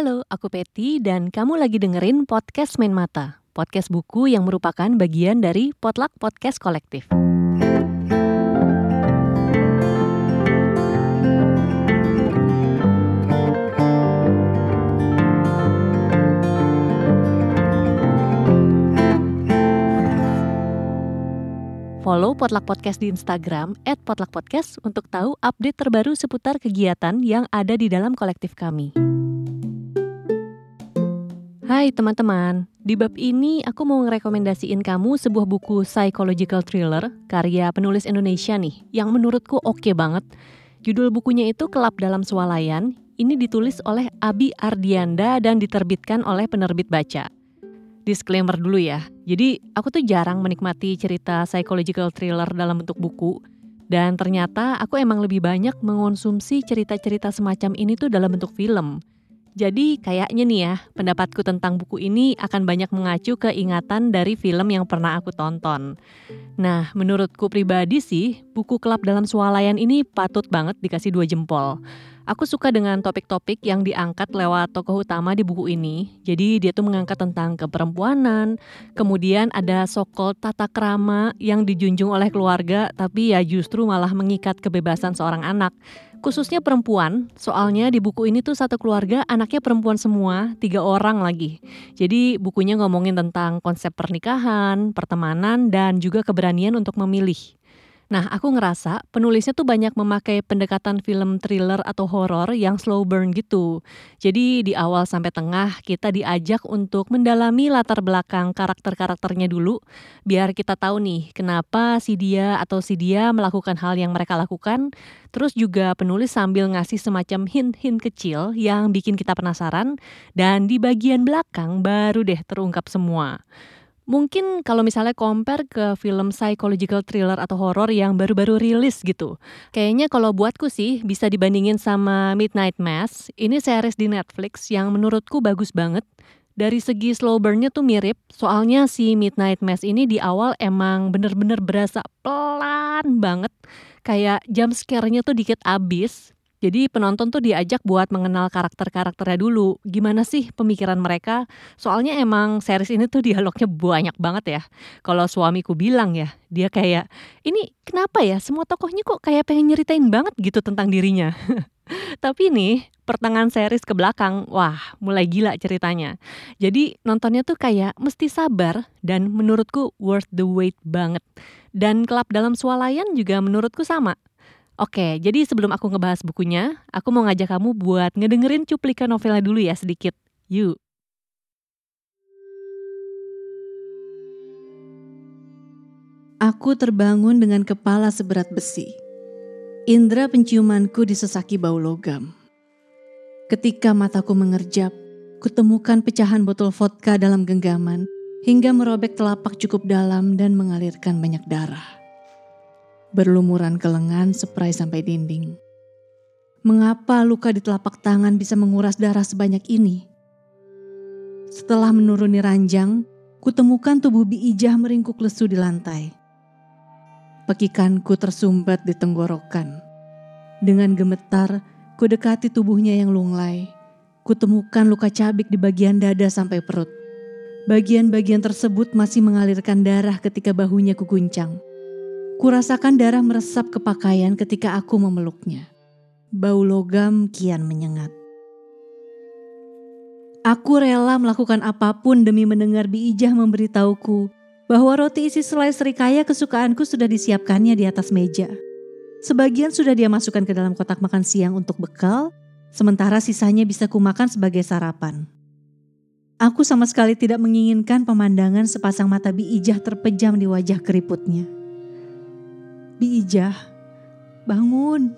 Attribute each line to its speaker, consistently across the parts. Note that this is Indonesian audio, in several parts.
Speaker 1: Halo, aku Peti dan kamu lagi dengerin podcast Main Mata, podcast buku yang merupakan bagian dari Potluck Podcast Kolektif. Follow Potluck Podcast di Instagram @potluckpodcast untuk tahu update terbaru seputar kegiatan yang ada di dalam kolektif kami. Hai teman-teman, di bab ini aku mau ngerekomendasiin kamu sebuah buku psychological thriller karya penulis Indonesia nih, yang menurutku oke okay banget. Judul bukunya itu Kelap Dalam Swalayan, ini ditulis oleh Abi Ardianda dan diterbitkan oleh penerbit baca. Disclaimer dulu ya, jadi aku tuh jarang menikmati cerita psychological thriller dalam bentuk buku, dan ternyata aku emang lebih banyak mengonsumsi cerita-cerita semacam ini tuh dalam bentuk film. Jadi kayaknya nih ya, pendapatku tentang buku ini akan banyak mengacu ke ingatan dari film yang pernah aku tonton. Nah, menurutku pribadi sih, buku Kelap dalam Swalayan ini patut banget dikasih dua jempol. Aku suka dengan topik-topik yang diangkat lewat tokoh utama di buku ini. Jadi dia tuh mengangkat tentang keperempuanan, kemudian ada sokol tata krama yang dijunjung oleh keluarga, tapi ya justru malah mengikat kebebasan seorang anak khususnya perempuan. Soalnya di buku ini tuh satu keluarga anaknya perempuan semua, tiga orang lagi. Jadi bukunya ngomongin tentang konsep pernikahan, pertemanan, dan juga keberanian untuk memilih. Nah, aku ngerasa penulisnya tuh banyak memakai pendekatan film thriller atau horor yang slow burn gitu. Jadi di awal sampai tengah kita diajak untuk mendalami latar belakang karakter-karakternya dulu biar kita tahu nih kenapa si dia atau si dia melakukan hal yang mereka lakukan. Terus juga penulis sambil ngasih semacam hint-hint kecil yang bikin kita penasaran dan di bagian belakang baru deh terungkap semua. Mungkin kalau misalnya compare ke film psychological thriller atau horror yang baru-baru rilis gitu. Kayaknya kalau buatku sih bisa dibandingin sama Midnight Mass. Ini series di Netflix yang menurutku bagus banget. Dari segi slow burn-nya tuh mirip, soalnya si Midnight Mass ini di awal emang bener-bener berasa pelan banget. Kayak jump scare-nya tuh dikit abis, jadi penonton tuh diajak buat mengenal karakter-karakternya dulu. Gimana sih pemikiran mereka? Soalnya emang series ini tuh dialognya banyak banget ya. Kalau suamiku bilang ya, dia kayak, ini kenapa ya semua tokohnya kok kayak pengen nyeritain banget gitu tentang dirinya. Tapi nih, pertengahan series ke belakang, wah mulai gila ceritanya. Jadi nontonnya tuh kayak mesti sabar dan menurutku worth the wait banget. Dan kelap dalam swalayan juga menurutku sama Oke, jadi sebelum aku ngebahas bukunya, aku mau ngajak kamu buat ngedengerin cuplikan novelnya dulu ya sedikit. Yuk.
Speaker 2: Aku terbangun dengan kepala seberat besi. Indra penciumanku disesaki bau logam. Ketika mataku mengerjap, kutemukan pecahan botol vodka dalam genggaman hingga merobek telapak cukup dalam dan mengalirkan banyak darah berlumuran ke lengan seprai sampai dinding. Mengapa luka di telapak tangan bisa menguras darah sebanyak ini? Setelah menuruni ranjang, kutemukan tubuh Bi Ijah meringkuk lesu di lantai. Pekikanku tersumbat di tenggorokan. Dengan gemetar, kudekati tubuhnya yang lunglai. Kutemukan luka cabik di bagian dada sampai perut. Bagian-bagian tersebut masih mengalirkan darah ketika bahunya kuguncang. Kurasakan darah meresap ke pakaian ketika aku memeluknya. Bau logam kian menyengat. Aku rela melakukan apa pun demi mendengar Bi Ijah memberitahuku bahwa roti isi selai serikaya kesukaanku sudah disiapkannya di atas meja. Sebagian sudah dia masukkan ke dalam kotak makan siang untuk bekal, sementara sisanya bisa kumakan sebagai sarapan. Aku sama sekali tidak menginginkan pemandangan sepasang mata Bi Ijah terpejam di wajah keriputnya. Bi Ijah, bangun.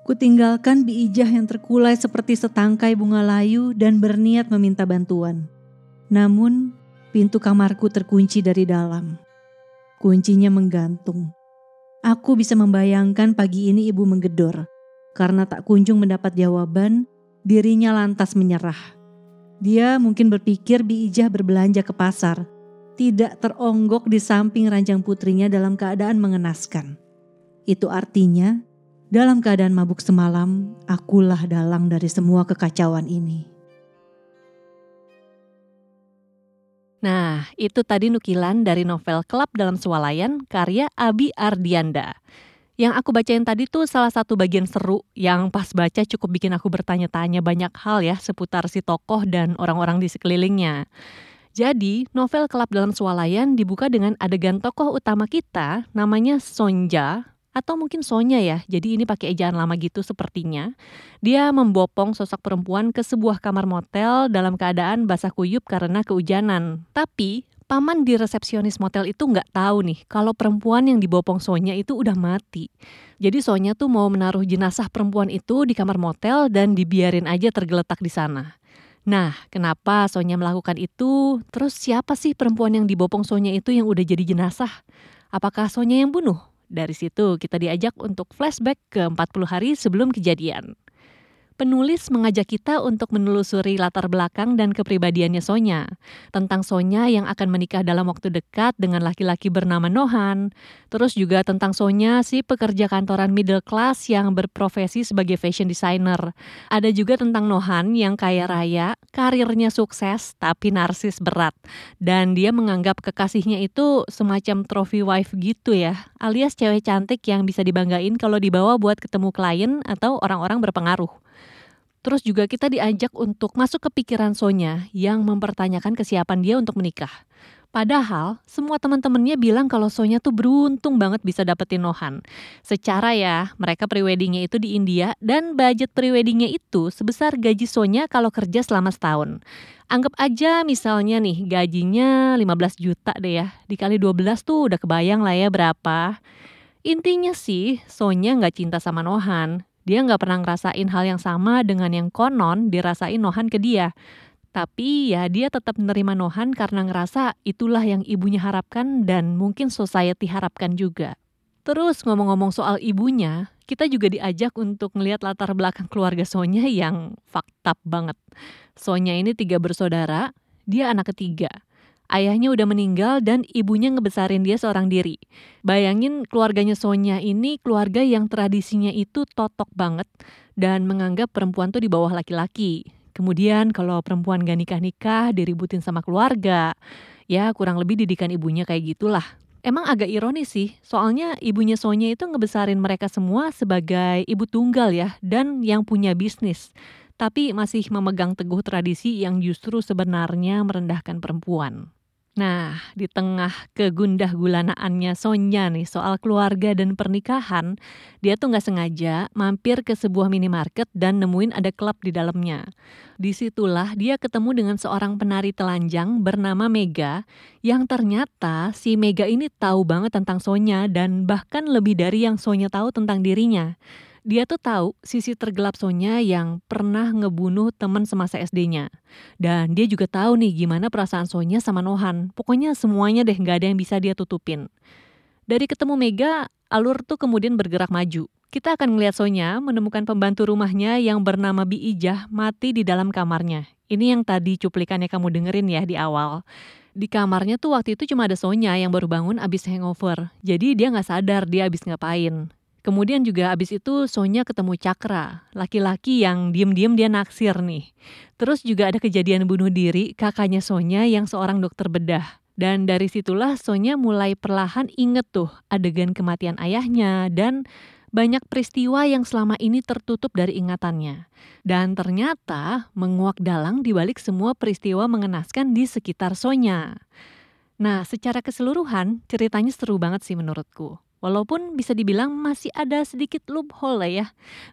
Speaker 2: Kutinggalkan Bi Ijah yang terkulai seperti setangkai bunga layu dan berniat meminta bantuan. Namun, pintu kamarku terkunci dari dalam. Kuncinya menggantung. Aku bisa membayangkan pagi ini ibu menggedor. Karena tak kunjung mendapat jawaban, dirinya lantas menyerah. Dia mungkin berpikir Bi Ijah berbelanja ke pasar, tidak teronggok di samping ranjang putrinya dalam keadaan mengenaskan. Itu artinya Dalam keadaan mabuk semalam, akulah dalang dari semua kekacauan ini.
Speaker 1: Nah, itu tadi nukilan dari novel Kelab dalam Swalayan karya Abi Ardianda. Yang aku bacain tadi tuh salah satu bagian seru yang pas baca cukup bikin aku bertanya-tanya banyak hal ya seputar si tokoh dan orang-orang di sekelilingnya. Jadi, novel Kelab dalam Swalayan dibuka dengan adegan tokoh utama kita namanya Sonja atau mungkin Sonya ya. Jadi ini pakai ejaan lama gitu sepertinya. Dia membopong sosok perempuan ke sebuah kamar motel dalam keadaan basah kuyup karena keujanan. Tapi paman di resepsionis motel itu nggak tahu nih kalau perempuan yang dibopong Sonya itu udah mati. Jadi Sonya tuh mau menaruh jenazah perempuan itu di kamar motel dan dibiarin aja tergeletak di sana. Nah, kenapa Sonya melakukan itu? Terus siapa sih perempuan yang dibopong Sonya itu yang udah jadi jenazah? Apakah Sonya yang bunuh? Dari situ kita diajak untuk flashback ke 40 hari sebelum kejadian penulis mengajak kita untuk menelusuri latar belakang dan kepribadiannya Sonya. Tentang Sonya yang akan menikah dalam waktu dekat dengan laki-laki bernama Nohan. Terus juga tentang Sonya si pekerja kantoran middle class yang berprofesi sebagai fashion designer. Ada juga tentang Nohan yang kaya raya, karirnya sukses tapi narsis berat. Dan dia menganggap kekasihnya itu semacam trophy wife gitu ya. Alias cewek cantik yang bisa dibanggain kalau dibawa buat ketemu klien atau orang-orang berpengaruh. Terus juga kita diajak untuk masuk ke pikiran Sonya yang mempertanyakan kesiapan dia untuk menikah. Padahal semua teman-temannya bilang kalau Sonya tuh beruntung banget bisa dapetin Nohan. Secara ya, mereka preweddingnya itu di India dan budget preweddingnya itu sebesar gaji Sonya kalau kerja selama setahun. Anggap aja misalnya nih gajinya 15 juta deh ya, dikali 12 tuh udah kebayang lah ya berapa. Intinya sih, Sonya nggak cinta sama Nohan. Dia nggak pernah ngerasain hal yang sama dengan yang konon dirasain Nohan ke dia. Tapi ya dia tetap menerima Nohan karena ngerasa itulah yang ibunya harapkan dan mungkin society harapkan juga. Terus ngomong-ngomong soal ibunya, kita juga diajak untuk melihat latar belakang keluarga Sonya yang fakta banget. Sonya ini tiga bersaudara, dia anak ketiga. Ayahnya udah meninggal dan ibunya ngebesarin dia seorang diri. Bayangin keluarganya Sonya ini keluarga yang tradisinya itu totok banget dan menganggap perempuan tuh di bawah laki-laki. Kemudian kalau perempuan gak nikah-nikah diributin sama keluarga. Ya kurang lebih didikan ibunya kayak gitulah. Emang agak ironis sih, soalnya ibunya Sonya itu ngebesarin mereka semua sebagai ibu tunggal ya, dan yang punya bisnis. Tapi masih memegang teguh tradisi yang justru sebenarnya merendahkan perempuan. Nah, di tengah kegundah gulanaannya Sonya nih soal keluarga dan pernikahan, dia tuh nggak sengaja mampir ke sebuah minimarket dan nemuin ada klub di dalamnya. Di situlah dia ketemu dengan seorang penari telanjang bernama Mega, yang ternyata si Mega ini tahu banget tentang Sonya dan bahkan lebih dari yang Sonya tahu tentang dirinya dia tuh tahu sisi tergelap Sonya yang pernah ngebunuh teman semasa SD-nya. Dan dia juga tahu nih gimana perasaan Sonya sama Nohan. Pokoknya semuanya deh nggak ada yang bisa dia tutupin. Dari ketemu Mega, alur tuh kemudian bergerak maju. Kita akan melihat Sonya menemukan pembantu rumahnya yang bernama Bi Ijah mati di dalam kamarnya. Ini yang tadi cuplikannya kamu dengerin ya di awal. Di kamarnya tuh waktu itu cuma ada Sonya yang baru bangun abis hangover. Jadi dia nggak sadar dia abis ngapain. Kemudian juga abis itu Sonya ketemu Cakra, laki-laki yang diem-diem dia naksir nih. Terus juga ada kejadian bunuh diri kakaknya Sonya yang seorang dokter bedah. Dan dari situlah Sonya mulai perlahan inget tuh adegan kematian ayahnya dan banyak peristiwa yang selama ini tertutup dari ingatannya. Dan ternyata menguak dalang dibalik semua peristiwa mengenaskan di sekitar Sonya. Nah, secara keseluruhan ceritanya seru banget sih menurutku. Walaupun bisa dibilang masih ada sedikit loophole lah ya.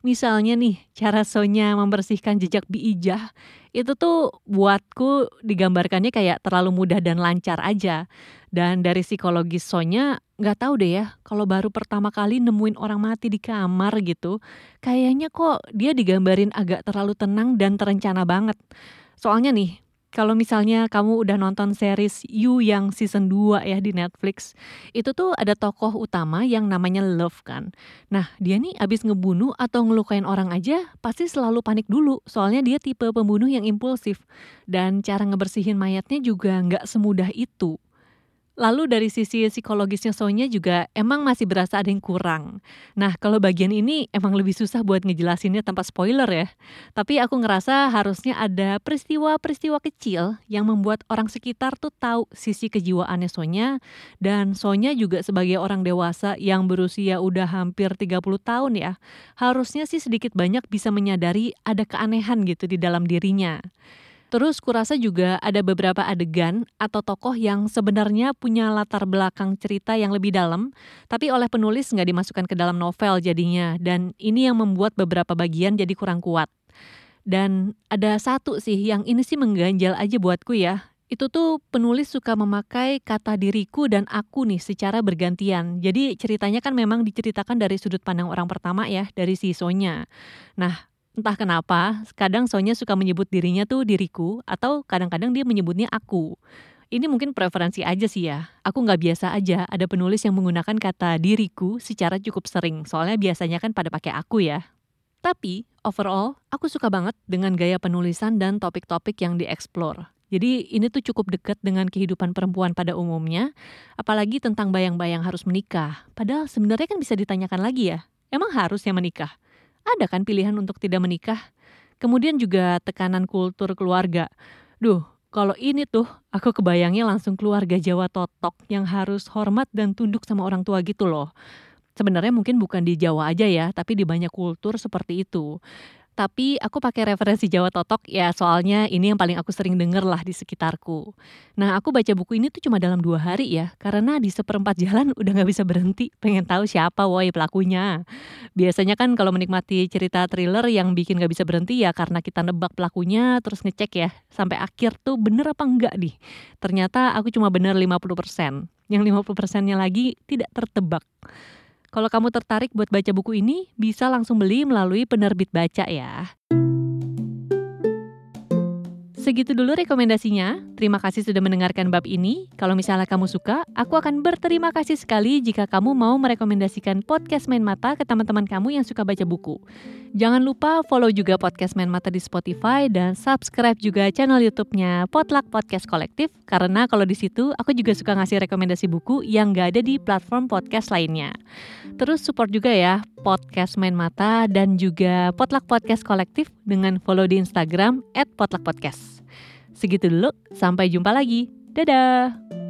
Speaker 1: Misalnya nih, cara Sonya membersihkan jejak biijah, itu tuh buatku digambarkannya kayak terlalu mudah dan lancar aja. Dan dari psikologis Sonya, nggak tahu deh ya, kalau baru pertama kali nemuin orang mati di kamar gitu, kayaknya kok dia digambarin agak terlalu tenang dan terencana banget. Soalnya nih, kalau misalnya kamu udah nonton series You yang season 2 ya di Netflix, itu tuh ada tokoh utama yang namanya Love kan. Nah, dia nih abis ngebunuh atau ngelukain orang aja pasti selalu panik dulu, soalnya dia tipe pembunuh yang impulsif. Dan cara ngebersihin mayatnya juga nggak semudah itu. Lalu dari sisi psikologisnya Sonya juga emang masih berasa ada yang kurang. Nah kalau bagian ini emang lebih susah buat ngejelasinnya tanpa spoiler ya. Tapi aku ngerasa harusnya ada peristiwa-peristiwa kecil yang membuat orang sekitar tuh tahu sisi kejiwaannya Sonya. Dan Sonya juga sebagai orang dewasa yang berusia udah hampir 30 tahun ya. Harusnya sih sedikit banyak bisa menyadari ada keanehan gitu di dalam dirinya. Terus kurasa juga ada beberapa adegan atau tokoh yang sebenarnya punya latar belakang cerita yang lebih dalam, tapi oleh penulis nggak dimasukkan ke dalam novel jadinya, dan ini yang membuat beberapa bagian jadi kurang kuat. Dan ada satu sih yang ini sih mengganjal aja buatku ya, itu tuh penulis suka memakai kata diriku dan aku nih secara bergantian. Jadi ceritanya kan memang diceritakan dari sudut pandang orang pertama ya, dari si Sonya. Nah, Entah kenapa, kadang Sonya suka menyebut dirinya tuh diriku, atau kadang-kadang dia menyebutnya aku. Ini mungkin preferensi aja sih ya. Aku nggak biasa aja ada penulis yang menggunakan kata diriku secara cukup sering, soalnya biasanya kan pada pakai aku ya. Tapi, overall, aku suka banget dengan gaya penulisan dan topik-topik yang dieksplor. Jadi ini tuh cukup dekat dengan kehidupan perempuan pada umumnya, apalagi tentang bayang-bayang harus menikah. Padahal sebenarnya kan bisa ditanyakan lagi ya, emang harus ya menikah? Ada kan pilihan untuk tidak menikah. Kemudian juga tekanan kultur keluarga. Duh, kalau ini tuh aku kebayangnya langsung keluarga Jawa totok yang harus hormat dan tunduk sama orang tua gitu loh. Sebenarnya mungkin bukan di Jawa aja ya, tapi di banyak kultur seperti itu tapi aku pakai referensi Jawa Totok ya soalnya ini yang paling aku sering denger lah di sekitarku. Nah aku baca buku ini tuh cuma dalam dua hari ya karena di seperempat jalan udah gak bisa berhenti pengen tahu siapa woi pelakunya. Biasanya kan kalau menikmati cerita thriller yang bikin gak bisa berhenti ya karena kita nebak pelakunya terus ngecek ya sampai akhir tuh bener apa enggak nih. Ternyata aku cuma bener 50%. Yang 50 persennya lagi tidak tertebak. Kalau kamu tertarik buat baca buku ini, bisa langsung beli melalui penerbit baca ya. Segitu dulu rekomendasinya. Terima kasih sudah mendengarkan bab ini. Kalau misalnya kamu suka, aku akan berterima kasih sekali jika kamu mau merekomendasikan podcast Main Mata ke teman-teman kamu yang suka baca buku. Jangan lupa follow juga podcast Main Mata di Spotify dan subscribe juga channel YouTube-nya Potluck Podcast Kolektif karena kalau di situ aku juga suka ngasih rekomendasi buku yang gak ada di platform podcast lainnya. Terus support juga ya podcast Main Mata dan juga Potluck Podcast Kolektif dengan follow di Instagram @potluckpodcast. Segitu dulu, sampai jumpa lagi. Dadah!